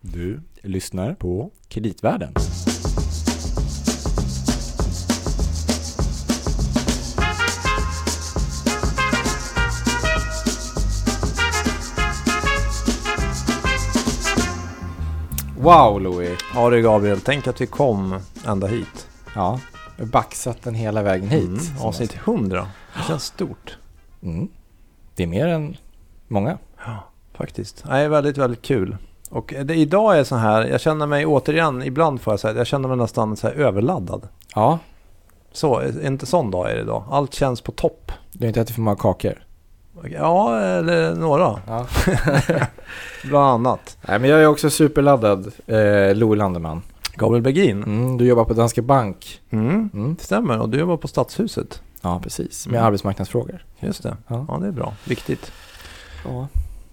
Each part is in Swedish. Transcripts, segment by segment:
Du lyssnar på Kreditvärlden. Wow Louis. Ja du Gabriel, tänk att vi kom ända hit. Ja, vi har baxat den hela vägen hit. Mm, avsnitt 100. Det känns stort. Mm. Det är mer än många. Ja, faktiskt. Nej, väldigt, väldigt kul. Och det, idag är så här, jag känner mig återigen, ibland får jag säga, jag känner mig nästan så här överladdad. Ja, Så, inte sån dag är det idag. Allt känns på topp. du har inte ätit för många kakor. Ja, eller några. Ja. Bland annat. Nej, men jag är också superladdad, eh, Louis Landeman. Gabriel Bergin. Mm, du jobbar på Danske Bank. Mm. Mm. Det stämmer. Och du jobbar på Stadshuset. Ja, precis. Med Mm. arbetsmarknadsfrågor. Just det. Ja. Ja, det är bra. Viktigt. Ja.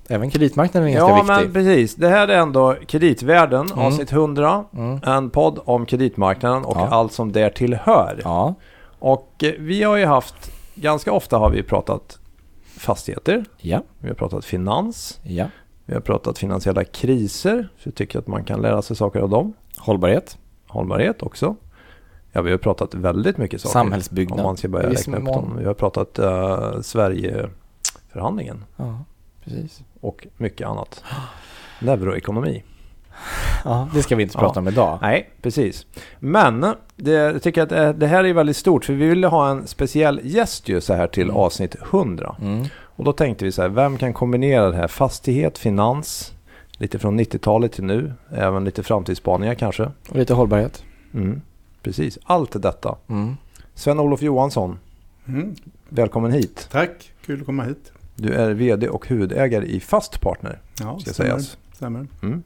Även kreditmarknaden är ganska Ja, viktig. men precis. Det här är ändå Kreditvärlden, Mm. avsnitt 100. Mm. En podd om kreditmarknaden och Ja. allt som där tillhör. Ja, Och eh, vi har ju haft, ganska ofta har vi pratat fastigheter. ja, Vi har pratat finans. ja. Vi har pratat finansiella kriser. För jag tycker att man kan lära sig saker av dem. Hållbarhet, Hållbarhet också. Ja, vi har pratat väldigt mycket saker. samhällsbyggnad. Om man ska börja räkna upp dem. Vi har pratat uh, Sverigeförhandlingen Ja, precis. och mycket annat. Neuroekonomi. Ja, det ska vi inte Ja. prata om idag. Nej, precis. Men det, jag tycker att det, det här är väldigt stort för vi ville ha en speciell gäst ju så här till Mm. avsnitt 100. Mm. Och då tänkte vi så här, vem kan kombinera det här? Fastighet, finans, lite från 90-talet till nu, även lite framtidsspaningar kanske. Och lite hållbarhet. Mm, precis, allt detta. Mm. Sven-Olof Johansson, Mm, välkommen hit. tack, kul att komma hit. Du är vd och huvudägare i Fast Partner, Ja, ska stämmer, sägas. stämmer. Mm.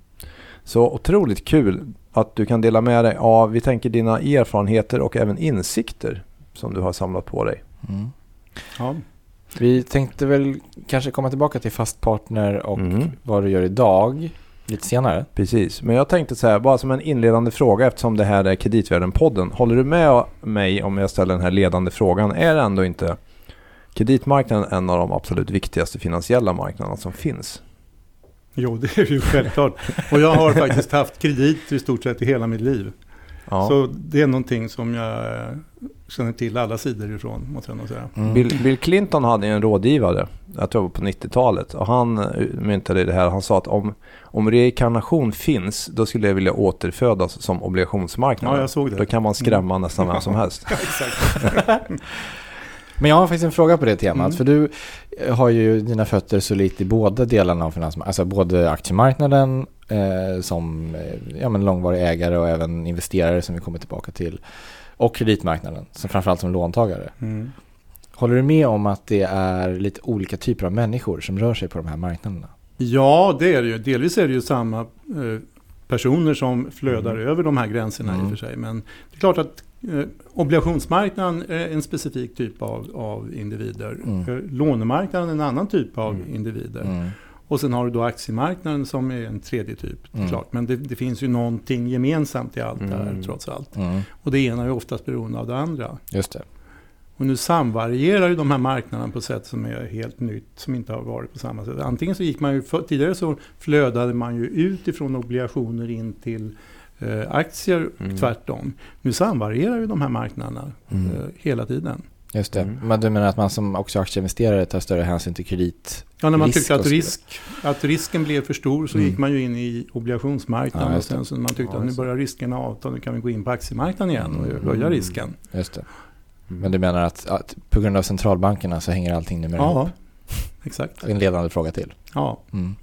Så otroligt kul att du kan dela med dig av, vi tänker dina erfarenheter och även insikter som du har samlat på dig. Mm. Ja, Vi tänkte väl kanske komma tillbaka till fast partner och Mm. vad du gör idag lite senare. Precis, men jag tänkte så här, bara som en inledande fråga eftersom det här är Kreditvärlden-podden. Håller du med mig om jag ställer den här ledande frågan? Är ändå inte kreditmarknaden en av de absolut viktigaste finansiella marknaderna som finns? jo det är ju självklart. Och jag har faktiskt haft kredit i stort sett i hela mitt liv. Ja. Så det är någonting som jag känner till alla sidor ifrån, måste jag nog säga. Mm. Bill, Bill Clinton hade en rådgivare, jag tror på 90-talet, och han eh, myntade det här. Han sa att om, om reinkarnation finns, då skulle jag vilja återfödas som obligationsmarknaden. Ja, jag såg det. Då kan man skrämma nästan vem som helst. Exakt. Men jag har faktiskt en fråga på det temat. Mm. För du eh, har ju dina fötter så lite i båda delarna av finansmarknaden. Alltså både aktiemarknaden eh, som eh, ja, men långvarig ägare och även investerare som vi kommer tillbaka till. Och kreditmarknaden, som framförallt som låntagare. Mm. Håller du med om att det är lite olika typer av människor som rör sig på de här marknaderna? Ja, det är det ju. Delvis är det ju samma eh, personer som flödar Mm. över de här gränserna i Mm. och för sig. Men det är klart att eh, obligationsmarknaden är en specifik typ av, av individer. Mm. Eh, Lånemarknaden är en annan typ av Mm. individer. Mm. Och sen har du då aktiemarknaden som är en tredje typ. Mm. Klart. Men det, det finns ju någonting gemensamt i allt det här Mm. trots allt. Mm. Och det ena är oftast beroende av det andra. Just det. Och nu samvarierar ju de här marknaderna på ett sätt som är helt nytt, som inte har varit på samma sätt. Antingen så gick man ju, för, tidigare så flödade man ju ut ifrån obligationer in till eh, aktier, Mm. tvärtom. Nu samvarierar ju de här marknaderna Mm. eh, hela tiden. Just det. Mm. Men du menar att man som också aktieinvesterare tar större hänsyn till kredit? Ja, när man tyckte att, risk, att risken blev för stor så Mm. gick man ju in i obligationsmarknaden. Ja, och sen så man tyckte Ja, att nu börjar riskerna avta, nu kan vi gå in på aktiemarknaden igen och Mm. höja risken. Just det. Mm. Men du menar att, att på grund av centralbankerna så hänger allting numera ihop? Ja, exakt. En ledande fråga till. Ja. Mm.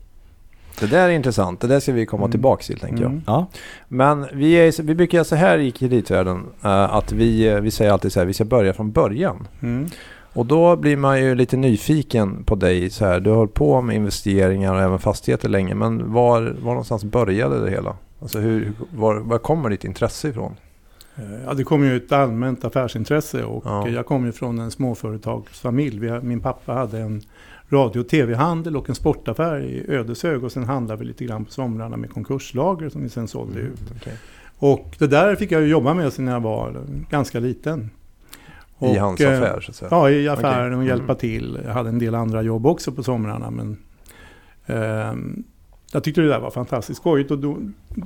Det där är intressant, det där ska vi komma Mm. tillbaka till tänker jag. Mm. Ja. Men vi, är, vi brukar göra så här i kreditvärlden, eh, att vi, eh, vi säger alltid så här, vi ska börja från början. Mm. Och då blir man ju lite nyfiken på dig så här. Du har hållit på med investeringar och även fastigheter länge. Men var, var någonstans började det hela? Alltså hur, var, var kommer ditt intresse ifrån? Eh, Ja, det kom ju ett allmänt affärsintresse och Ja. jag kom ju från en småföretagsfamilj. Min pappa hade en radio och tv-handel och en sportaffär i Ödeshög och sen handlade vi lite grann på somrarna med konkurslager som vi sen sålde ut. Mm, okej. Och det där fick jag ju jobba med sedan jag var ganska liten. I Och, hans eh, affär så att säga? Ja, i affären och Okej. hjälpa Mm. till. Jag hade en del andra jobb också på somrarna. Men, ehm, jag tyckte det där var fantastiskt skojigt. Och då,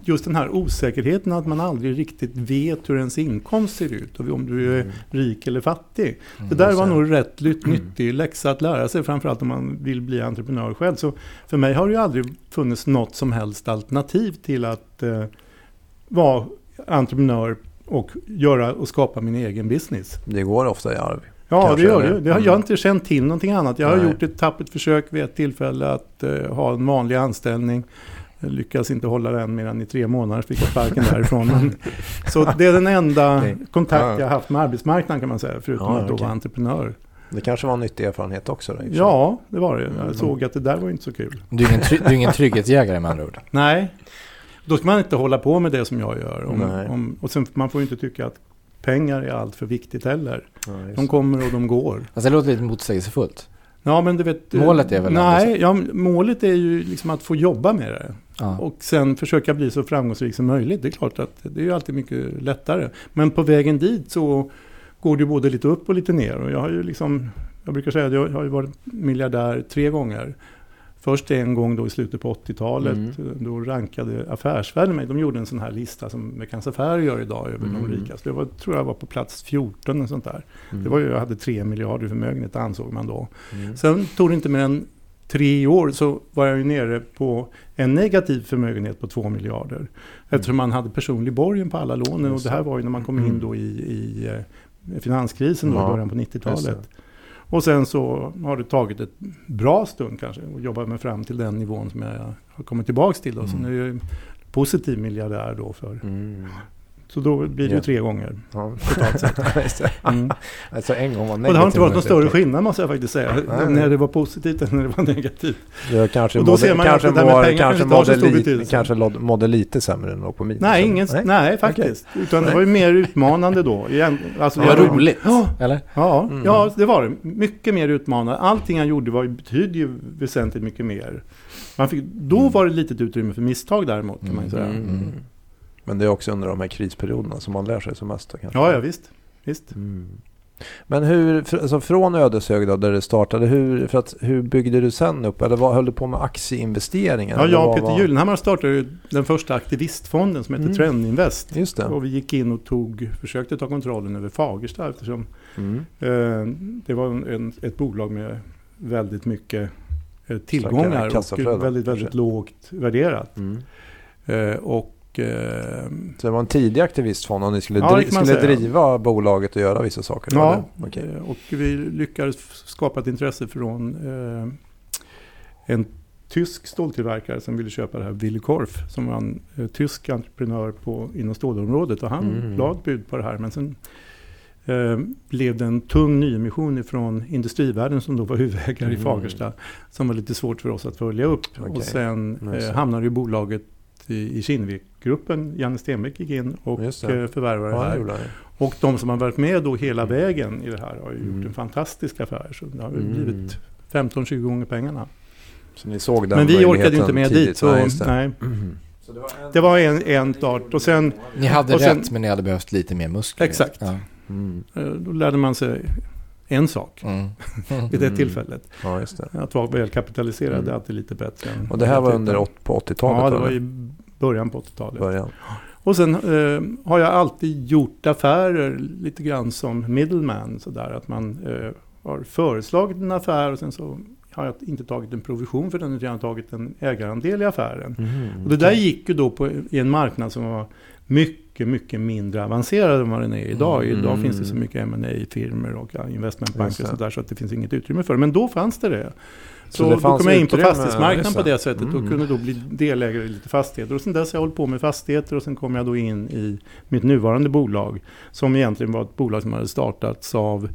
just den här osäkerheten att man aldrig riktigt vet hur ens inkomst ser ut. Och om du är Mm. rik eller fattig. Mm, Det där var nog rätt lytt- nyttig läxa att lära sig. Framförallt om man vill bli entreprenör själv. Så för mig har det ju aldrig funnits något som helst alternativ till att eh, vara entreprenör och göra och skapa min egen business. Det går ofta i arv. Ja, Kanske det gör det. det. har, jag har Mm. inte känt till någonting annat. Jag har Nej. gjort ett tappert försök vid ett tillfälle att eh, ha en vanlig anställning. Jag lyckas inte hålla den mer än i tre månader, fick jag sparken därifrån. Men, så det är den enda Nej. kontakt Ja. jag har haft med arbetsmarknaden kan man säga, förutom Ja, att då okej. vara entreprenör. Det kanske var en nyttig erfarenhet också. Då. Ja, det var det. Jag Mm. såg att det där var inte så kul. Du är ingen, try- du är ingen trygghetsjägare med andra ord. Nej, då ska man inte hålla på med det som jag gör. Om, om, och sen, man får ju inte tycka att pengar är allt för viktigt heller. Ja, De kommer och de går. Alltså det låter lite motsägelsefullt. Ja, men du vet... eh, Målet är väl Nej, ja, målet är ju liksom att få jobba med det. Ja. Och sen försöka bli så framgångsrik som möjligt. Det är klart att det är ju alltid mycket lättare. Men på vägen dit så går det både lite upp och lite ner. Och jag har ju liksom, jag brukar säga att jag har ju varit miljardär tre gånger. Först en gång då i slutet på 80-talet. Mm. Då rankade Affärsvärlden mig. De gjorde en sån här lista som Veckans Affärer gör idag över Mm. de rikaste. Jag var, tror jag var på plats 14 och sånt där. Mm. Det var ju, jag hade tre miljarder i förmögenhet ansåg man då. Mm. Sen tog det inte mer än tre år så var jag ju nere på en negativ förmögenhet på två miljarder. Eftersom man hade personlig borgen på alla lånen och det här var ju när man kom in Mm. då i, i eh, finanskrisen då, i Ja, början på Just 90-talet. Och sen så har det tagit ett bra stund kanske att jobba mig fram till den nivån som jag har kommit tillbaka till. Då. Så Mm. nu är jag positiv miljardär då för. Mm. Så då blir det ju Ja. tre gånger Ja. totalt sett. Det. Mm. alltså en gång var Och det har inte varit någon större skillnad måste jag faktiskt säga. Nej. När det var positivt än när det var negativt. Jag kanske Och då mådde, ser man kanske att det där med pengar kanske kanske inte har så mådde, stor li, betydelse. kanske mådde lite sämre än på minus. Nej, eller? ingen, nej. faktiskt. Utan det Nej. var ju mer utmanande då. Alltså, Det var jag- roligt, Ja, eller? ja, Mm. ja, det var det. Mycket mer utmanande. Allting jag gjorde var, betydde ju väsentligt mycket mer. Man fick, då Mm. var det litet utrymme för misstag däremot kan man ju säga. Mm. Men det är också under de här krisperioderna som man lär sig som mest. Kanske. Ja, ja visst. visst. Mm. Men hur, alltså från Ödeshög då, där det startade, hur, för att, hur byggde du sen upp? Eller vad höll du på med aktieinvesteringar? Ja, jag och Peter var- Gyllenhammar startade den första aktivistfonden som heter Mm. Trendinvest. Just det. Och vi gick in och tog, försökte ta kontrollen över Fagersta eftersom Mm. eh, det var en, ett bolag med väldigt mycket eh, tillgångar och väldigt, väldigt lågt värderat. Mm. Eh, och Så det var en tidig aktivistfond och ni skulle, Ja, dri- skulle driva bolaget och göra vissa saker? Ja? Okej. eh, och vi lyckades skapa ett intresse från eh, en tysk ståltillverkare som ville köpa det här, Willy Korf, som var en eh, tysk entreprenör på, inom stålområdet. Och han Mm. la ett bud på det här. Men sen eh, blev det en tung nyemission från Industrivärden som då var huvudägare i Mm. Fagersta. Som var lite svårt för oss att följa upp. Okej. Och sen eh, hamnade ju bolaget i, i Kinnevik-gruppen. Janne Stenbeck gick in och det. eh, förvärvade det Ja, det här. ju. Och de som har varit med då hela vägen i det här har ju Mm. gjort en fantastisk affär. Så det har ju Mm. blivit 15-20 gånger pengarna. Så ni såg den Men vi orkade ju inte med tidigt. dit. Så, Nej, det. nej. Mm. Det var en, en start och sen Ni hade Och sen- rätt men ni hade behövt lite mer muskler. Exakt. Ja. Mm. eh, då lärde man sig en sak Mm. vid det tillfället. Ja, det. Att vara väl kapitaliserad Mm. är alltid lite bättre. Och det här var under åt- på 80-talet? Ja, det var i början på 80-talet. början. Och sen eh, har jag alltid gjort affärer lite grann som middleman. Sådär, att man eh, har föreslagit en affär och sen så har jag inte tagit en provision för den utan jag har tagit en ägarandel i affären. Mm. Och det där gick ju då på, i en marknad som var mycket, mycket mindre avancerad än vad den är idag. Mm. Idag finns det så mycket ma firmor och investmentbanker och sådär så att det finns inget utrymme för det. Men då fanns det det. Så Så, det då kom jag in på fastighetsmarknaden på det. sättet och Mm. kunde då bli delägare i lite fastigheter. Och sen dess har jag hållit på med fastigheter och sen kom jag då in i mitt nuvarande bolag som egentligen var ett bolag som hade startats av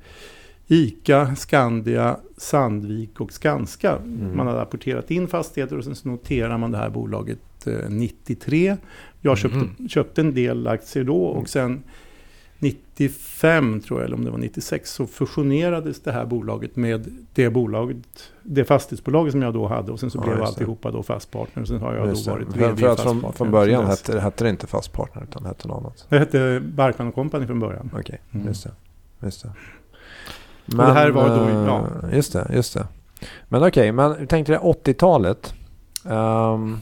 ICA, Skandia, Sandvik och Skanska. Mm. Man hade apporterat in fastigheter och sen så noterar man det här bolaget eh, 93. Jag köpte, Mhm. köpte en del aktier då Mm. och sen 95 tror jag, eller om det var 96, så fusionerades det här bolaget med det bolaget, det fastighetsbolaget som jag då hade och sen så Ja, blev alltihopa då fast partner. Och sen har jag Just då varit VD för att från, från början hette, hette det inte fast partner utan det hette något annat. Det hette Barkman Company från början. Okej, Mm. just det. Just det. det här var då- eh, ja. Just det, just det. Men okej, men jag tänkte det 80-talet. ehm,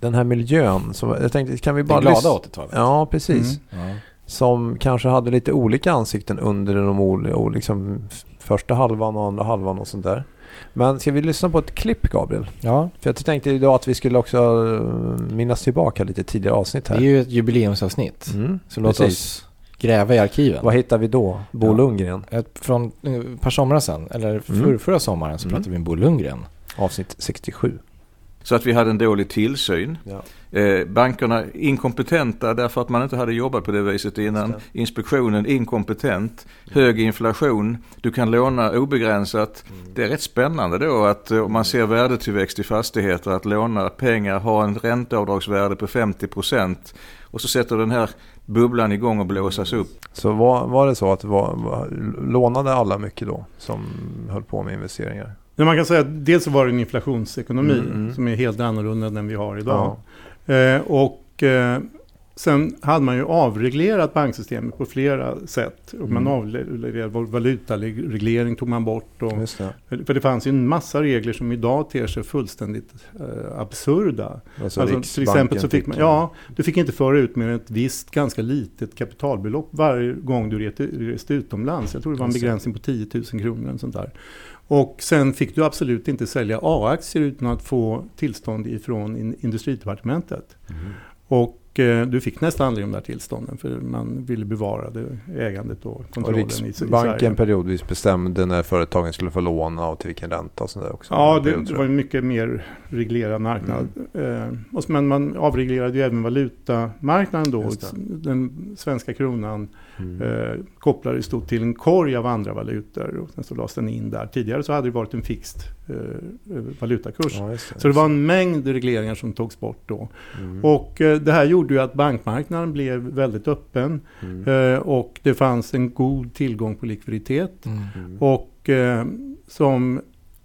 den här miljön. Så jag tänkte, kan vi Det bara glada lyssna- 80-talet. Ja, precis. Mm. Ja. Som kanske hade lite olika ansikten under de liksom, första halvan och andra halvan och sånt där. Men ska vi lyssna på ett klipp Gabriel? ja, För jag tänkte idag att vi skulle också eh, minnas tillbaka lite tidigare avsnitt det är här. ju ett jubileumsavsnitt. Mm, Så låt precis. oss gräva i arkiven. Vad hittar vi då? Bo Ja. Lundgren, Ett, från eh, ett par somrar sedan, eller för, Mm. förra sommaren, så Mm. pratade vi med Bo Lundgren. avsnitt 67. Så att vi hade en dålig tillsyn. Ja. Eh, bankerna inkompetenta därför att man inte hade jobbat på det viset innan. Just Inspektionen inkompetent. Hög inflation. Du kan låna obegränsat. Det är rätt spännande då att eh, om man ser värdetillväxt i fastigheter att låna pengar, ha en ränteavdragsvärde på 50% och så sätter den här bubblan igång och blåsas upp. Så var, var det så att det var, var, lånade alla mycket då som höll på med investeringar? Men man kan säga att dels så var det en inflationsekonomi Mm, mm. som är helt annorlunda än den vi har idag. Eh, och eh, sen hade man ju avreglerat banksystemet på flera sätt. Och man Mm. avreglerade val- valutareglering tog man bort. Och, det. för det fanns ju en massa regler som idag ter sig fullständigt eh, absurda. Alltså, Alltså, till exempel så fick man, ja, du fick inte föra ut mer än ett visst ganska litet kapitalbelopp varje gång du reste, reste utomlands. Jag tror det var en begränsning på 10 000 kronor. Och sånt där. Och sen fick du absolut inte sälja A-aktier utan att få tillstånd ifrån in, industridepartementet. Mm. Och eh, du fick nästan aldrig de där tillstånden för man ville bevara det ägandet och Och kontrollen i, i Riksbanken Sverige. periodvis bestämde när företagen skulle få låna och till vilken ränta och sånt där också. Ja, det, det var en mycket mer reglerad marknad. Eh, och så- men man avreglerade ju även valutamarknaden då. Den svenska kronan Mm. eh, kopplades då till en korg av andra valutor och sen så lades den in där. Tidigare så hade det varit en fixed eh, eh, valutakurs. Ja, just Så det var en mängd regleringar som togs bort då. Mm. Och eh, det här gjorde ju att bankmarknaden blev väldigt öppen Mm. eh, och det fanns en god tillgång på likviditet. Mm. Och eh, som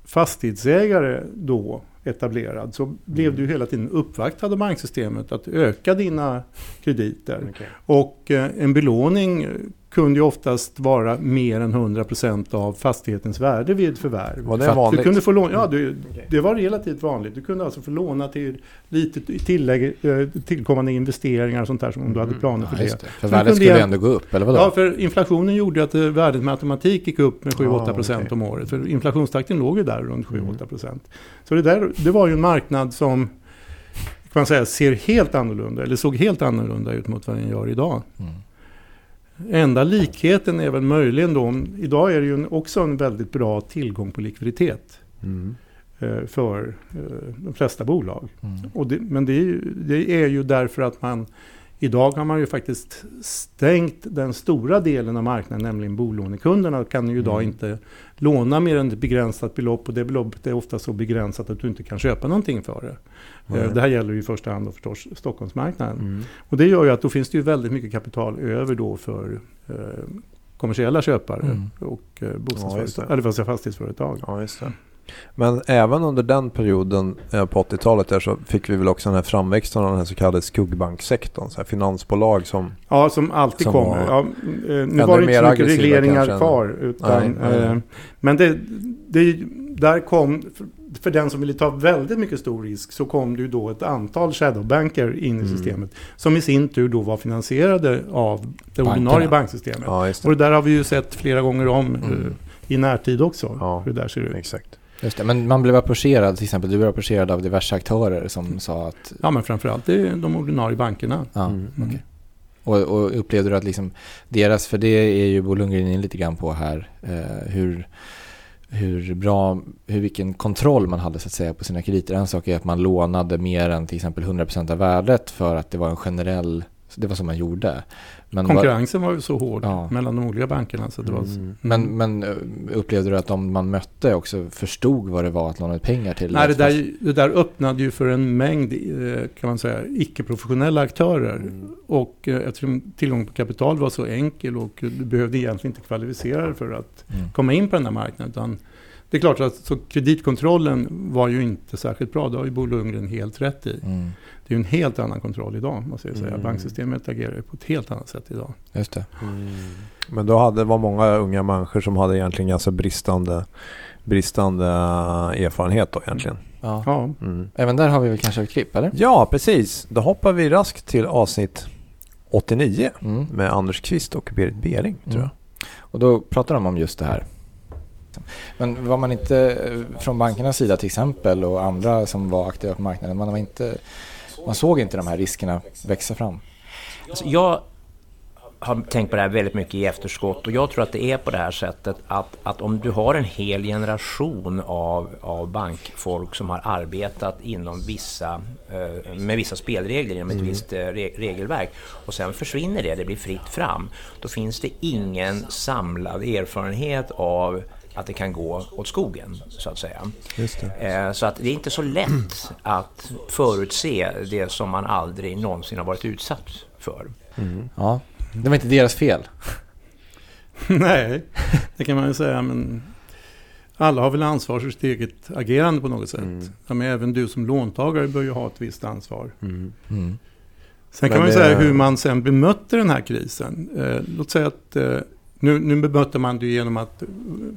fastighetsägare då etablerad så blev du hela tiden uppvaktad av banksystemet att öka dina krediter. Okej. Och eh, en belåning kunde ju oftast vara mer än 100% av fastighetens värde vid förvärv. Var det vanligt? Du kunde få låna, ja, du, Okej. det var relativt vanligt. Du kunde alltså få låna till lite tillägg, eh, tillkommande investeringar och sånt där som om du hade Mm. planer för Ja, det. det. För Så värdet skulle jag- ändå gå upp, eller vadå? Ja, för inflationen gjorde att eh, värdet med automatik gick upp med 7-8% Ja, okej. om året. För inflationstakten låg ju där runt Mm. 7-8%. Så det, där, det var ju en marknad som kan man säga, ser helt annorlunda, eller såg helt annorlunda ut mot vad den gör idag. Mm. Enda likheten är väl möjligen då, idag är det ju också en väldigt bra tillgång på likviditet Mm. eh, för eh, de flesta bolag. Mm. Det, men det är, ju, det är ju därför att man Idag har man ju faktiskt stängt den stora delen av marknaden, nämligen bolånekunderna kan ju idag Mm. inte låna mer än ett begränsat belopp och det beloppet är ofta så begränsat att du inte kan köpa någonting för det. Eh, Det här gäller ju i första hand då förstås Stockholmsmarknaden. Mm. Och det gör ju att då finns det ju väldigt mycket kapital över då för eh, kommersiella köpare Mm. och eh, Ja, bostadsföretag, det. eller fastighetsföretag. Ja. Men även under den perioden eh, på 80-talet där så fick vi väl också den här framväxten av den här så kallade skuggbanksektorn. Så här finansbolag som... Ja, som alltid Som kommer. Ja, eh, nu var det inte så mycket regleringar kvar. Utan, Nej, nej. eh, men det, det, där kom, för, den som ville ta väldigt mycket stor risk, så kom det ju då ett antal shadowbanker in i Mm. systemet. Som i sin tur då var finansierade av det Bankerna. ordinarie banksystemet. Ja, just Och det. det där har vi ju sett flera gånger om Mm. eh, i närtid också. Ja. Hur det där ser ut. Exakt. Just det. Men man blev approcherad, till exempel, du blev approcherad av diverse aktörer som sa att... Ja, men framförallt de ordinarie bankerna. Ja, Mm. okej. Och, och upplevde du att liksom deras, för det är ju Bo Lundgren in lite grann på här, eh, hur, hur bra, hur vilken kontroll man hade så att säga på sina krediter. En sak är att man lånade mer än till exempel 100% av värdet för att det var en generell, det var så man gjorde. Men, var, Konkurrensen var ju så hård Ja. mellan de olika bankerna. Så det var, Mm. men, men eh, upplevde du att de man mötte också förstod vad det var att låna ut pengar till? Nej, det där, det där öppnade ju för en mängd eh, kan man säga, icke-professionella aktörer. Mm. Och eh, eftersom tillgång på kapital var så enkel och du behövde egentligen inte kvalificera dig för att Mm. komma in på den här marknaden. Utan det är klart att så kreditkontrollen var ju inte särskilt bra. Det har ju Bo Lundgren helt rätt i. Mm, Det är ju en helt annan kontroll idag, måste jag säga. Mm. Banksystemet agerar på ett helt annat sätt idag. just det. Mm. Men då hade, var många unga människor som hade egentligen ganska bristande, bristande eh, erfarenhet då egentligen. Ja. Ja, Mm. Även där har vi väl kanske ett klipp, eller? Ja, precis. Då hoppar vi raskt till avsnitt 89 Mm. med Anders Kvist och Berit Bering, tror jag. Och då pratar de om just det här. Men var man inte eh, från bankernas sida till exempel och andra som var aktiva på marknaden, man, var inte, man såg inte de här riskerna växa fram. Alltså jag har tänkt på det här väldigt mycket i efterskott och jag tror att det är på det här sättet att, att om du har en hel generation av, av bankfolk som har arbetat inom vissa, eh, med vissa spelregler inom ett visst eh, re- regelverk och sen försvinner det, det blir fritt fram. Då finns det ingen samlad erfarenhet av att det kan gå åt skogen, så att säga. Just det. Eh, Så att det är inte så lätt att förutse det som man aldrig någonsin har varit utsatt för. Ja, det var inte deras fel. nej, det kan man ju säga. Men alla har väl ansvar för sitt eget agerande på något sätt. Mm. Ja, men även du som låntagare bör ju ha ett visst ansvar. Mm. Mm. Sen kan Men man ju det- säga hur man sen bemötte den här krisen. Eh, låt säga att eh, nu, nu bemötte man det genom att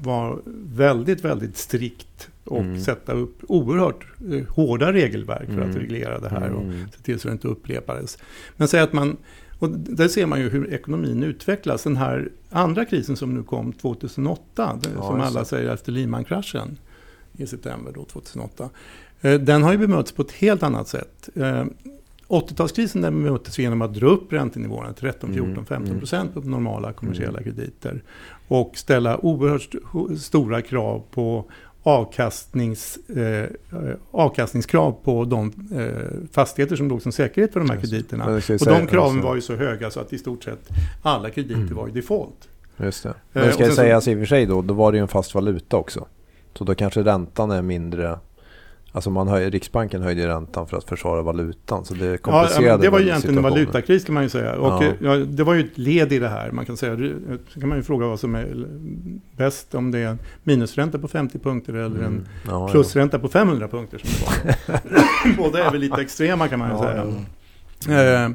vara väldigt, väldigt strikt och Mm. sätta upp oerhört eh, hårda regelverk för att Mm. reglera det här och Mm. se till så det inte upprepades. Men säg att man, och där ser man ju hur ekonomin utvecklas. Den här andra krisen som nu kom 2008, den, Ja, som alla säger efter Lehman-kraschen i september då, 2008. Eh, Den har ju bemötts på ett helt annat sätt. Eh, 80-talskrisen den bemöttes genom att dra upp räntenivåerna till 13, 14, Mm, 15 mm. procent på normala kommersiella krediter. Och ställa oerhört st- stora krav på avkastnings, eh, avkastningskrav på de eh, fastigheter som låg som säkerhet för de här krediterna. Och säga- de kraven alltså- var ju så höga så att i stort sett alla krediter Mm. var i default. Just det. Eh, Men det ska ju sen så- sägas i och för sig då, då var det ju en fast valuta också. Så då kanske räntan är mindre. Alltså man höjer, Riksbanken höjde räntan för att försvara valutan. Så det Ja, komplicerade men det var egentligen en valutakris kan man ju säga. Och Ja. eh, ja, det var ju ett led i det här. Man kan säga, så kan man ju fråga vad som är bäst. Om det är en minusränta på 50 punkter eller en Mm. Ja, ja. plusränta på 500 punkter. Som det var. Båda är väl lite extrema kan man ju Ja, säga. Eh,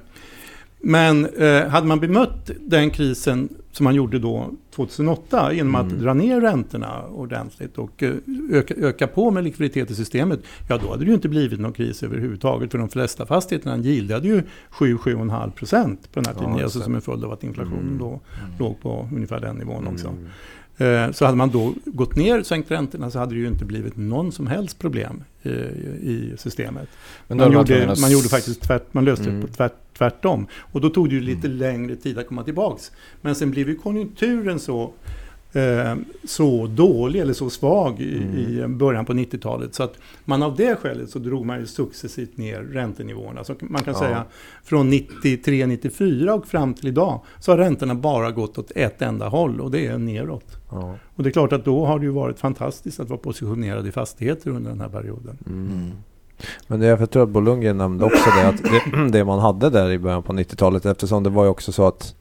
Men eh, hade man bemött den krisen som man gjorde då 2008 genom att Mm. dra ner räntorna ordentligt och eh, öka, öka på med likviditet i systemet, ja då hade det ju inte blivit någon kris överhuvudtaget. För de flesta fastigheterna yieldade ju 7-7,5 procent på den här Ja, tiden. just alltså som en följd av att inflationen Mm. då låg på ungefär den nivån också. Mm. Eh, Så hade man då gått ner sänkt räntorna så hade det ju inte blivit någon som helst problem i, i systemet. Men Man gjorde, man s- gjorde faktiskt tvärt, man löste Mm. det på tvärt, tvärtom. Och då tog det ju lite längre tid att komma tillbaks. Men sen blev ju konjunkturen så, eh, så dålig eller så svag i, Mm. i början på 90-talet. Så att man av det skälet så drog man ju successivt ner räntenivåerna. Så man kan Ja. säga från 93-94 och fram till idag så har räntorna bara gått åt ett enda håll och det är neråt. Ja. Och det är klart att då har det ju varit fantastiskt att vara positionerad i fastigheter under den här perioden. Mm. Men det, jag tror att Bo Lundgren nämnde också det att det, det man hade där i början på 90-talet eftersom det var ju också så att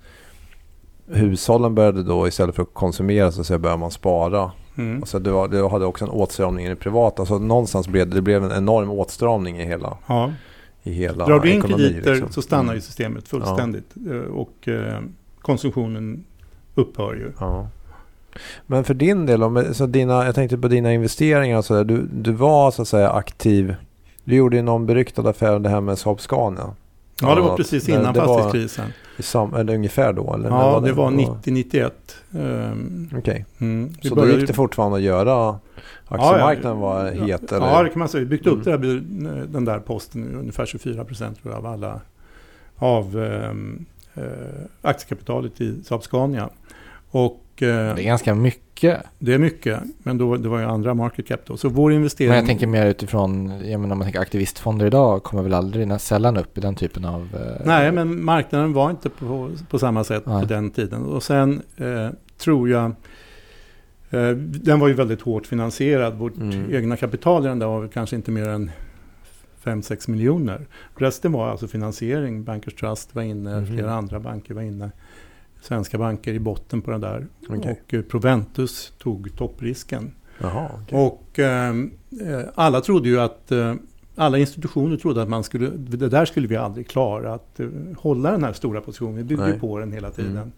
hushållen började då istället för att konsumera så säga, började man spara. Mm. Och så det, var, det hade också en åtstramning i det privata. Så någonstans blev det, det blev en enorm åtstramning i hela, Ja. i hela Drar du in ekonomin. krediter liksom. så stannar ju Mm. systemet fullständigt. Eh, Och eh, konsumtionen upphör ju. Ja. Men för din del, om, så dina, jag tänkte på dina investeringar och sådär. Du, du var så att säga aktiv. Du gjorde ju någon beryktad affär det här med Saab Scania. Ja, det var Ja, precis det- innan det var- fastighetskrisen. I sam, eller ungefär då? Eller Ja, det var Då- 90-91. Ehm, Okej, mm. Vi så då började- gick det fortfarande att göra aktiemarknaden var ja, het? Eller? Ja, det kan man säga. Vi byggde upp Mm. det där, den där posten, ungefär 24 procent av alla av eh, aktiekapitalet i Saab Scania. Och Det är ganska mycket. det är mycket, men då, det var ju andra market cap då. Så vår investering... Men jag tänker mer utifrån, jag menar om man tänker aktivistfonder idag kommer väl aldrig sällan upp i den typen av... eh, Nej, men marknaden var inte på, på samma sätt Nej. på den tiden. Och sen eh, tror jag, eh, den var ju väldigt hårt finansierad. Vårt Mm. egna kapital i den där var kanske inte mer än 5-6 miljoner. Resten var alltså finansiering. Bankers Trust var inne, Mhm. flera andra banker var inne. Svenska banker i botten på det där. Okej. Och eh, Proventus tog topprisken. Jaha, okej. Och ehm, eh, alla trodde ju att eh, alla institutioner trodde att man skulle, det där skulle vi aldrig klara att eh, hålla den här stora positionen. Vi byggde Nej. på den hela tiden. Mm.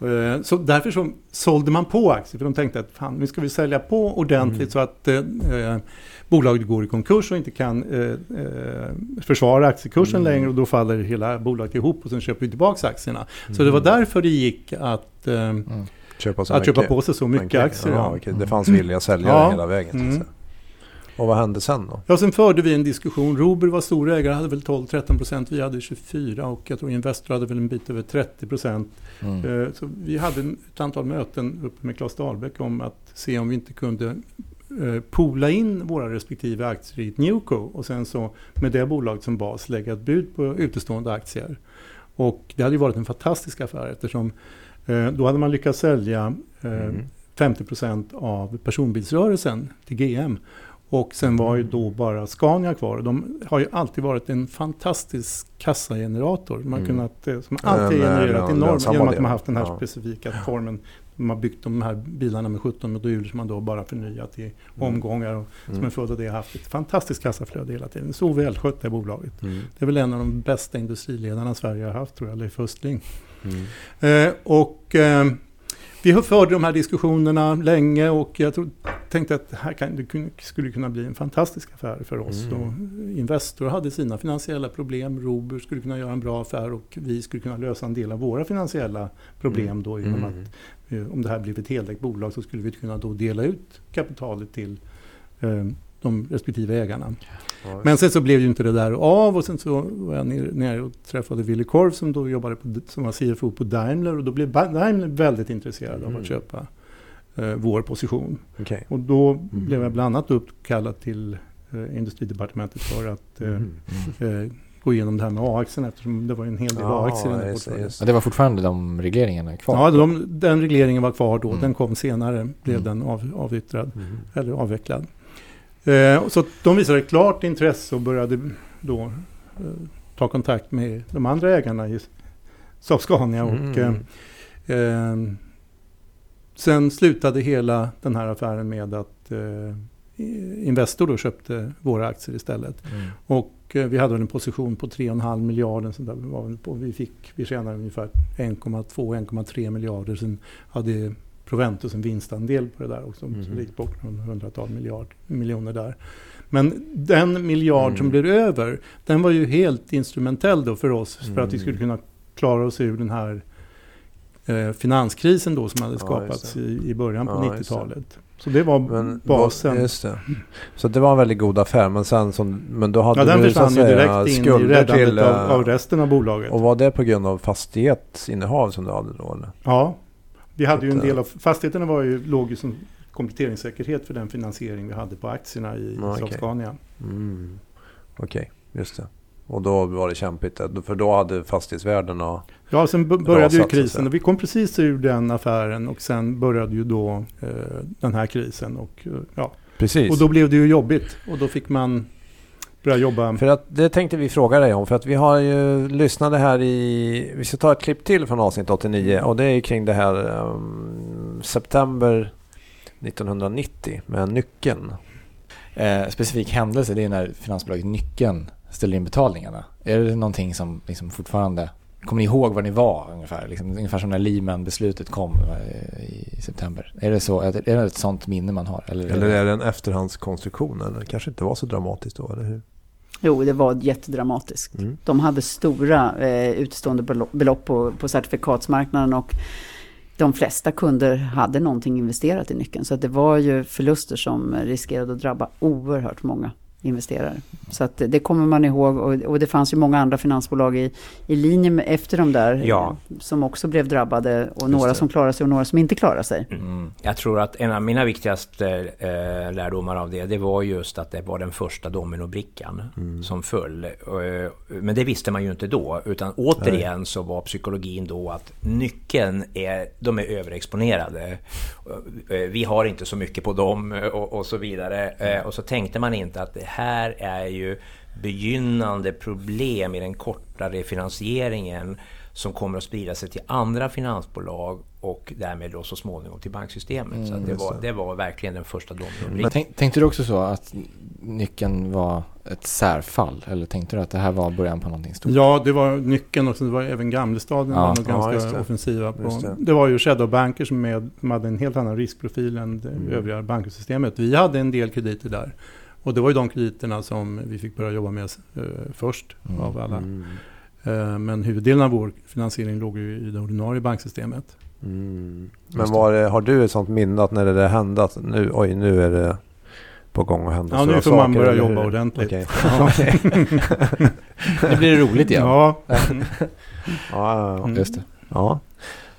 Eh, Så därför så sålde man på aktier, för de tänkte att fan, nu ska vi sälja på ordentligt Mm. så att eh, eh, bolaget går i konkurs och inte kan eh, eh, försvara aktiekursen Mm. längre och då faller hela bolaget ihop och sen köper vi tillbaka aktierna. Så det var därför det gick att, eh, Köpa så att köpa på sig så mycket Okej, aktier. Ja, Ja. Det fanns villiga säljare Ja. hela vägen. så att Mm. säga. Och vad hände sen då? Ja, sen förde vi en diskussion. Rober var storägare, hade väl 12-13 procent. Vi hade 24 och jag tror Investor hade väl en bit över 30 procent. Mm. Eh, Så vi hade ett antal möten uppe med Claes Dahlbäck om att se om vi inte kunde eh, poola in våra respektive aktier i ett Newco och sen så med det bolaget som bas lägga ett bud på utestående aktier. Och det hade ju varit en fantastisk affär eftersom eh, då hade man lyckats sälja Mm. 50 procent av personbilsrörelsen till GM. Och sen var ju då bara Scania kvar. De har ju alltid varit en fantastisk kassagenerator. Man Mm. kunnat, eh, som alltid är genererat lön- enormt genom att de har haft den här Ja. specifika formen. De har byggt de här bilarna med 17 moduler som man då bara förnyat i omgångar. Och som Mm. en följd av det har haft ett fantastiskt kassaflöde hela tiden. Så välskött det bolaget. Mm. Det är väl en av de bästa industriledarna Sverige har haft tror jag, Leif Östling. Mm. Eh, och eh, vi har förde de här diskussionerna länge och jag tro, tänkte att det här kan, det skulle kunna bli en fantastisk affär för oss. Mm. Och Investor hade sina finansiella problem, Robur skulle kunna göra en bra affär och vi skulle kunna lösa en del av våra finansiella problem Mm. då genom Mm. att eh, om det här blev ett helägt bolag så skulle vi kunna då dela ut kapitalet till eh, de respektive ägarna. Ja, Men sen så blev ju inte det där av och sen så var jag nere, och träffade Willy Korf som då jobbade på, som var CFO på Daimler och då blev Daimler väldigt intresserad av Mm. att köpa eh, vår position. Okej. Och då Mm. blev jag bland annat uppkallad till eh, industridepartementet för att eh, Mm. eh, gå igenom det här med A-aktien eftersom det var en hel del A-aktier i den här portföljen. Men det var fortfarande de regleringarna kvar? Ja, de, den regleringen var kvar då. Mm. Den kom senare, blev Mm. den av, avyttrad Mm. eller avvecklad. Eh, så de visade ett klart intresse och började då eh, ta kontakt med de andra ägarna i Saab Scania. Och, eh, Mm. eh, sen slutade hela den här affären med att eh, Investor då köpte våra aktier istället. Mm. Och eh, vi hade en position på 3,5 miljarder. Så där var vi, på. Vi, fick, vi tjänade ungefär 1,2-1,3 miljarder. Sen hade Proventus en vinstandel på det där också. Så Mhm. det gick bort någon hundratal miljard, miljoner där. Men den miljard Mm. som blev över, den var ju helt instrumentell då för oss. För att vi Mm. skulle kunna klara oss ur den här eh, finanskrisen då som hade Ja, skapats det. i, i början på Ja, just det. 90-talet. Så det var Men basen. Just det. Så det var en väldigt god affär. Men sen som, men då hade Ja, den du så att försvann ju direkt in i räddandet till... av, eh, av resten av bolaget. Och var det på grund av fastighetsinnehav som du hade då? Eller? Ja, vi hade ju en att, del av fastigheterna var ju, låg ju som kompletteringssäkerhet för den finansiering vi hade på aktierna i Ja, Saab okej. Scania. Mm. Okej, just det. Och då var det kämpigt. eh, För då hade fastighetsvärdena... Ja, sen började ju krisen vi kom precis ur den affären och sen började ju då eh, den här krisen och, eh, ja. Precis. och då blev det ju jobbigt och då fick man börja jobba. För att det tänkte vi fråga dig om. För att vi har ju lyssnat här i... Vi ska ta ett klipp till från avsnitt 89. Och det är ju kring det här um, september 1990 med nyckeln. Eh, specifik händelse, det är när finansbolaget Nyckeln ställer in betalningarna. Är det någonting som liksom fortfarande, kommer ni ihåg var ni var ungefär? Liksom, ungefär som när Lehman-beslutet kom eh, i september. Är det, så, är det är det ett sånt minne man har? Eller, Eller är det en efterhandskonstruktion? Eller det kanske inte var så dramatiskt då, eller hur? Jo, det var jättedramatiskt. Mm. De hade stora eh, utstående belopp, på, på certifikatsmarknaden och de flesta kunder hade någonting investerat i nyckeln. Så det var ju förluster som riskerade att drabba oerhört många investerare. Så att det, kommer man ihåg och, och det fanns ju många andra finansbolag i, i linje med, efter de där Ja. som också blev drabbade och några det. som klarade sig och några som inte klarade sig. Mm. Jag tror att en av mina viktigaste eh, lärdomar av det, det var just att det var den första dominobrickan som föll. Eh, men det visste man ju inte då, utan återigen så var psykologin då att nyckeln är, de är överexponerade. Eh, vi har inte så mycket på dem eh, och, och så vidare. Och så tänkte man inte att det här är ju begynnande problem i den kortare finansieringen som kommer att sprida sig till andra finansbolag och därmed då så småningom till banksystemet. Mm, så det, var, det. var verkligen den första dominobricken. Tänk, tänkte du också så att nyckeln var ett särfall? Eller tänkte du att det här var början på någonting stort? Ja, det var nyckeln och sen var även Gamlestaden Ja. var nog Ja, ganska det. offensiva på. Det. det. var ju shadowbanker som, med, som hade en helt annan riskprofil än det Mm. övriga banksystemet. Vi hade en del krediter där. Och det var ju de krediterna som vi fick börja jobba med eh, först Mm. av alla. Mm. Eh, men huvuddelen av vår finansiering låg ju i det ordinarie banksystemet. Mm. Men det. var det, har du ett sånt minne att när det där hände att nu, oj, nu är det på gång att hända Ja, nu får man saker, börja eller jobba hur? ordentligt. Ja. Nu blir det roligt igen. Ja. Ja, ja, ja. Mm. Just det. ja.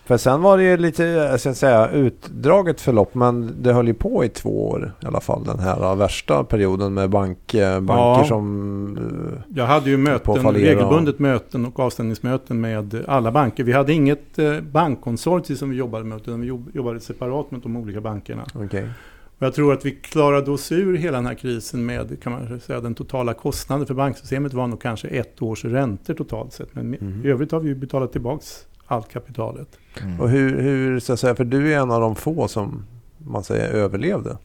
För sen var det ju lite, jag ska säga, utdraget förlopp. Men det höll ju på i två år i alla fall. Den här värsta perioden med bank, eh, banker Ja. som... eh, Jag hade ju möten, regelbundet möten och avstämningsmöten med alla banker. Vi hade inget eh, bankkonsortium som vi jobbade med utan vi jobb- jobbade separat med de olika bankerna. Och jag tror att vi klarade oss ur hela den här krisen med kan man säga, den totala kostnaden för banksystemet var nog kanske ett års räntor totalt sett. Men Mhm. i övrigt har vi ju betalat tillbaks allt kapitalet. Mm. Och hur, hur, så att säga, för du är en av de få som man säger överlevde.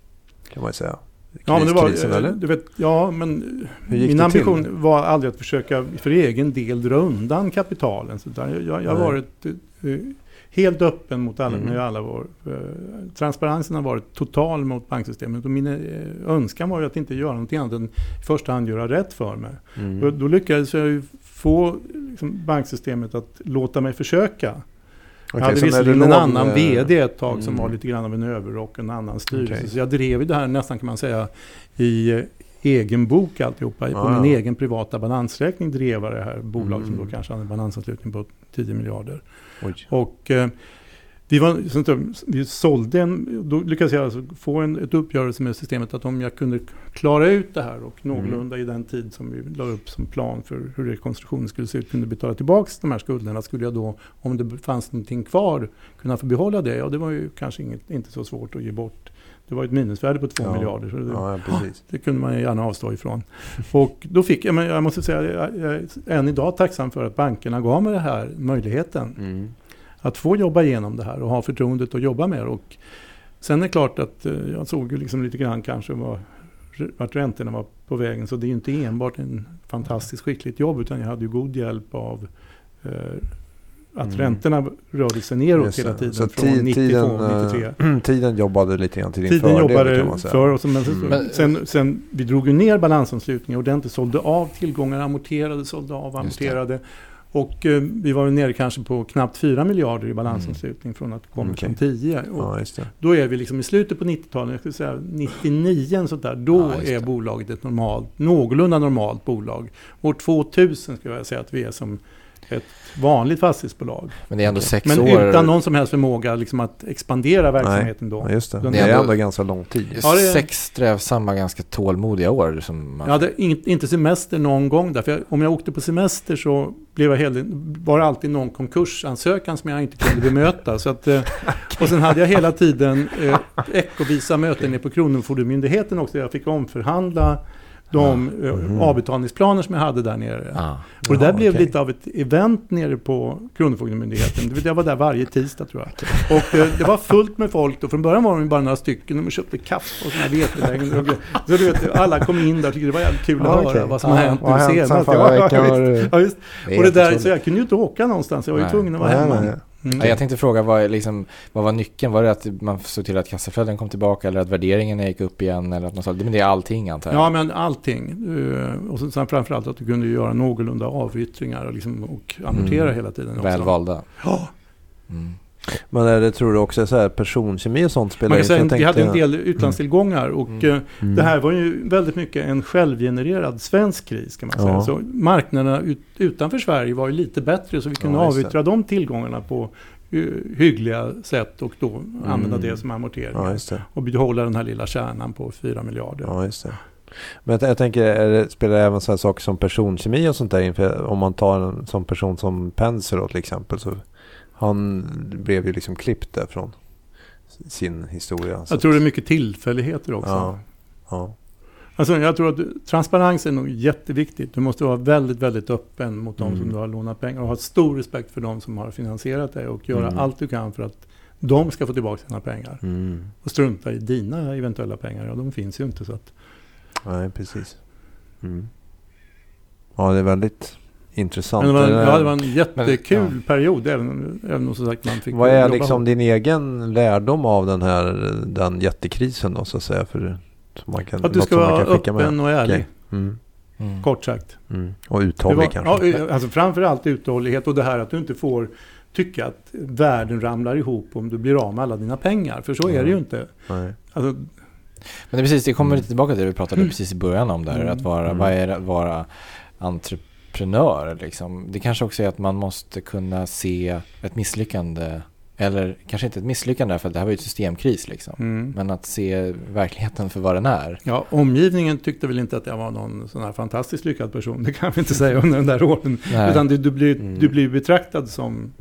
Kan man ju säga. Ja, men det var, Kriskrisen, eh, eller? du vet, ja, men min ambition till? var aldrig att försöka för egen del dra undan kapitalen. Så där, jag, har varit eh, helt öppen mot alla, Mm. med alla vår, eh, transparensen har varit total mot banksystemet och min eh, önskan var ju att inte göra någonting annat än i första hand göra rätt för mig. Mm. Och då lyckades jag ju få liksom, banksystemet att låta mig försöka. Okej, jag hade visserligen en annan med- VD ett tag som Mm. var lite grann av en överrock och en annan styrelse. Okej. Så jag drev det här nästan kan man säga i eh, egen bok alltihopa. På Ah, min ja. egen privata balansräkning drev jag det här bolaget som Mm. då kanske hade en balansanslutning på 10 miljarder. Oj. Och eh, vi, var, vi sålde en, då lyckades jag alltså få en, ett uppgörelse med systemet att om jag kunde klara ut det här och någorlunda i den tid som vi la upp som plan för hur rekonstruktionen skulle se ut kunde betala tillbaka de här skulderna skulle jag då, om det fanns någonting kvar, kunna få behålla det. Ja, det var ju kanske inget, inte så svårt att ge bort. Det var ett minusvärde på 2 Ja. miljarder. Så det, Ja, det kunde man gärna avstå ifrån. Och då fick jag, men jag måste säga, jag, jag är än idag tacksam för att bankerna gav mig den här möjligheten Mm. Att få jobba igenom det här och ha förtroendet att jobba med det. Och sen är det klart att eh, jag såg ju liksom lite grann kanske vad, vart räntorna var på vägen. Så det är ju inte enbart en fantastiskt skickligt jobb utan jag hade ju god hjälp av eh, att Mm. räntorna rörde sig neråt Just hela tiden Så från tid- 92, tiden, 93. eh, tiden jobbade lite grann till din Tiden fördel jobbade kan man säga. för oss. Men, Mm. Sen, sen, vi drog ju ner balansomslutningen ordentligt, sålde av tillgångar, amorterade, sålde av, Just det. amorterade. Och eh, vi var nere kanske på knappt 4 miljarder i balansomslutning från att komma Mm. Okej. från 10. Och Ja. Då är vi liksom i slutet på 90-talet, jag skulle säga 99 en sånt där, då Ja, är bolaget ett normalt, någorlunda normalt bolag. År 2000 skulle jag säga att vi är som ett vanligt fastighetsbolag. Men det är ändå sex Men år. utan någon som helst förmåga liksom att expandera verksamheten då. Ja, just det. Det är ändå- ändå ganska lång tid. Ja, det är- Sex strävsamma, ganska tålmodiga år. Som man... Jag hade in, inte semester någon gång där. För jag, om jag åkte på semester så blev jag hela, var det alltid någon konkursansökan som jag inte kunde bemöta. Så att, eh, och sen hade jag hela tiden eh, veckovisa möten nere på Kronofogdemyndigheten också. Jag fick omförhandla de eh, Mhm. avbetalningsplaner som jag hade där nere. Ah. Och det där Ja, blev okej. lite av ett event nere på Kronofogdemyndigheten. Jag var där varje tisdag tror jag. Och eh, det var fullt med folk. Och från början var de bara några stycken. De köpte kaffe och såna vetelängder. Så du vet, alla kom in där och tyckte det var jävligt kul att Ja, höra vad som har Ja, hänt vad har nu hänt sen senast. Ja, ja, visst. Och det där, så jag kunde ju inte åka någonstans. Jag var ju tvungen att vara hemma. Mm. Ja, jag tänkte fråga, vad, liksom, vad var nyckeln? Var det att man såg till att kassaflöden kom tillbaka eller att värderingen gick upp igen? Eller att man sa, men det är allting antar jag? Ja, men allting. Eh, Och sen framförallt att du kunde göra någorlunda avyttringar och, liksom, och amortera Mm. hela tiden. också. Väl valda. Ja, Mm. Men är det, tror du också så här personkemi och sånt spelar man kan in? säga jag vi hade en del utlandstillgångar och Mm. eh, Mm. det här var ju väldigt mycket en självgenererad svensk kris kan man säga. Ja. Så marknaderna ut, utanför Sverige var ju lite bättre så vi kunde Ja, avyttra de tillgångarna på eh, hyggliga sätt och då använda Mm. det som amortering. Ja, och behålla den här lilla kärnan på 4 miljarder. Ja, just det. Men jag, jag tänker, är det, spelar det även så här saker som personkemi och sånt där in? För om man tar en sån person som Penser då till exempel. Så han blev ju liksom klippt där från sin historia. Jag tror det är mycket tillfälligheter också. Ja. Ja. Alltså jag tror att transparens är nog jätteviktigt. Du måste vara väldigt, väldigt öppen mot de Mm. som du har lånat pengar och ha stor respekt för de som har finansierat dig och göra Mm. allt du kan för att de ska få tillbaka sina pengar. Mm. Och strunta i dina eventuella pengar, ja de finns ju inte. Så att, Nej, precis. Mm. Ja, det är väldigt intressant. men det var, en, Det- ja, det var en jättekul Men, period, även, även om som sagt man fick Vad är liksom din egen lärdom av den här den jättekrisen då så att säga? För, man kan, Att du ska vara öppen och ärlig, Okej. Mm. Mm. kort sagt. Mm. Och uthållig var, kanske? ja, alltså framförallt uthållighet och det här att du inte får tycka att världen ramlar ihop om du blir av med alla dina pengar. För så är Mm. det ju inte. Nej. Alltså, Men det precis, det kommer Mm. lite tillbaka till det vi pratade Mm. precis i början om där. Mm. Att vara, Mm. vad är det att vara entreprenör liksom? Det kanske också är att man måste kunna se ett misslyckande. Eller kanske inte ett misslyckande för det här var ju ett systemkris liksom. mm. Men att se verkligheten för vad den är. Ja, omgivningen tyckte väl inte att jag var någon sån här fantastiskt lyckad person. Det kan vi inte säga under den där åren. Nej. Utan du, du, blir, Mm. du blir betraktad som,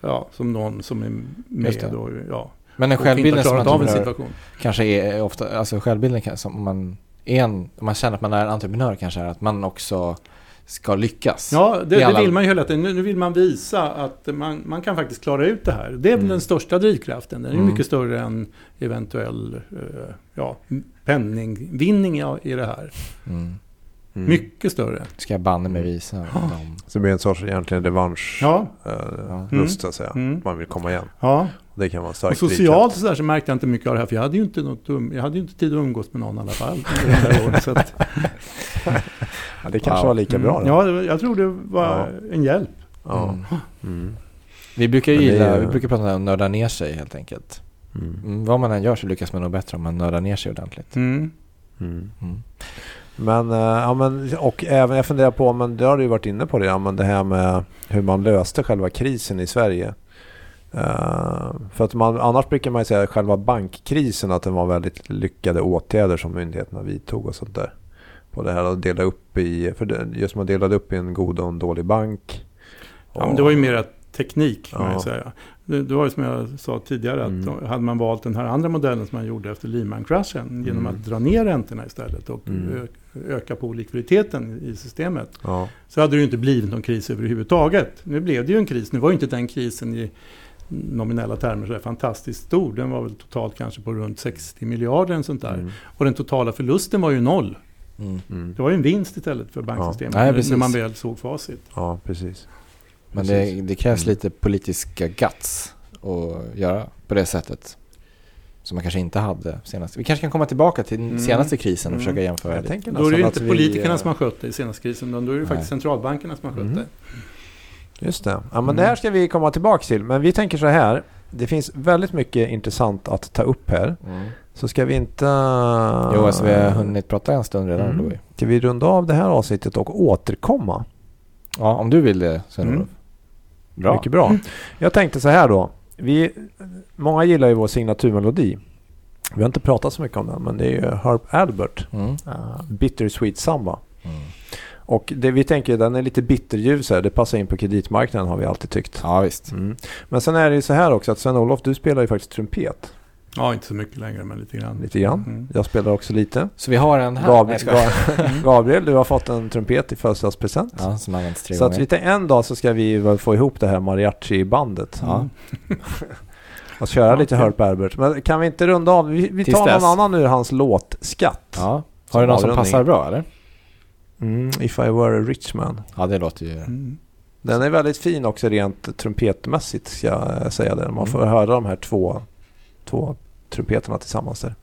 ja, som någon som är med och, ja, Men en har som klarat av en entreprenör situation. kanske är ofta, alltså självbilden som om man är en, man känner att man är en entreprenör kanske är att man också ska lyckas. Ja, det, alla- vill man ju hela tiden. Nu, nu vill man visa att man, man kan faktiskt klara ut det här. Det är Mm. den största drivkraften. Den är Mm. mycket större än eventuell eh, ja, penningvinning i, det här. Mm. Mm. Mycket större. Ska jag banne mig visa dem. Så det blir en sorts egentligen revansch Ja, eh, Ja. lust så att säga. Mm. Man vill komma igen. ja. Det kan vara en Och socialt så, där så märkte jag inte mycket av det här. För jag hade ju inte, något, jag hade ju inte tid att umgås med någon i alla fall. under de där åren, så att, Ja, det kanske Wow. var lika bra mm, då. Ja, det var- jag tror det var en hjälp. Ja. Mm. Mm. Vi brukar gilla, ju- vi brukar prata om att nörda ner sig helt enkelt. Mm. Mm, vad man än gör så lyckas man nog bättre om man nördar ner sig ordentligt. Mm. Mm. Mm. Men, eh, ja, men, och även jag funderar på, men det har du ju varit inne på det, ja, men det här med hur man löste själva krisen i Sverige. Eh, för att man, annars brukar man ju säga själva bankkrisen att det var väldigt lyckade åtgärder som myndigheterna vidtog och sånt där. På det här att dela upp i, för det, just man delade upp i en god och en dålig bank. Ja, men det var ju mer teknik kan man Ja. ju säga. Det, det var ju som jag sa tidigare att Mm. hade man valt den här andra modellen som man gjorde efter Lehman-kraschen genom Mm. att dra ner räntorna istället och Mm. öka på likviditeten i systemet Ja. så hade det ju inte blivit någon kris överhuvudtaget. Nu blev det ju en kris. Nu var ju inte den krisen i nominella termer så där fantastiskt stor. Den var väl totalt kanske på runt 60 miljarder sånt där. Mm. Och den totala förlusten var ju noll. Mm. Det var ju en vinst istället för banksystemet Nej, när- man väl såg facit. ja, precis. Men Precis. det, det krävs Mm. lite politiska guts att göra på det sättet. Som man kanske inte hade senast. Vi kanske kan komma tillbaka till den Mm. senaste krisen och Mm. försöka jämföra Jag det. tänker Då är det ju inte vi, politikerna som har skött det i senaste krisen, utan då är det Nej. faktiskt centralbankerna som har skött Mm. det. Just det. Ja, men Mm. det här ska vi komma tillbaka till. Men vi tänker så här. Det finns väldigt mycket intressant att ta upp här. Mm. Så ska vi inte... Jo, alltså vi har hunnit prata en stund redan Mm. Ska vi runda av det här avsnittet och återkomma? Ja, om du vill det Sven-Olof. Mm. Bra. Mycket bra. Jag tänkte så här då. Vi, många gillar ju vår signaturmelodi. Vi har inte pratat så mycket om den, men det är ju Herb Albert, Mm. uh, Bittersweet Samba. Mm. Och det vi tänker, den är lite bitterljusare. Det passar in på kreditmarknaden har vi alltid tyckt. Ja, visst. Mm. Men sen är det ju så här också att Sven-Olof, du spelar ju faktiskt trumpet Ja, inte så mycket längre, men lite grann. lite grann. Mm. Jag spelar också lite. Så vi har en här. Gab- Nej, jag skojar. Ga- Gabriel, du har fått en trumpet i födelsedagspresent. Ja, som används tre Så att gånger. tänkte en dag så ska vi väl få ihop det här mariachi-bandet. Ja. Och köra Ja, lite okej. Herb Albert. Men kan vi inte runda av? Vi, vi tar dess. någon annan ur hans låtskatt. Ja. Har du någon som passar bra eller? Mm, If I were a rich man. Ja, det låter ju... Mm. Den är väldigt fin också rent trumpetmässigt ska jag säga det. Man Mm. får höra de här två, två trumpeterna tillsammans där.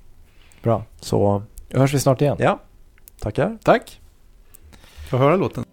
Bra. Så Då hörs vi snart igen. ja, tackar. Tack. Får jag höra låten?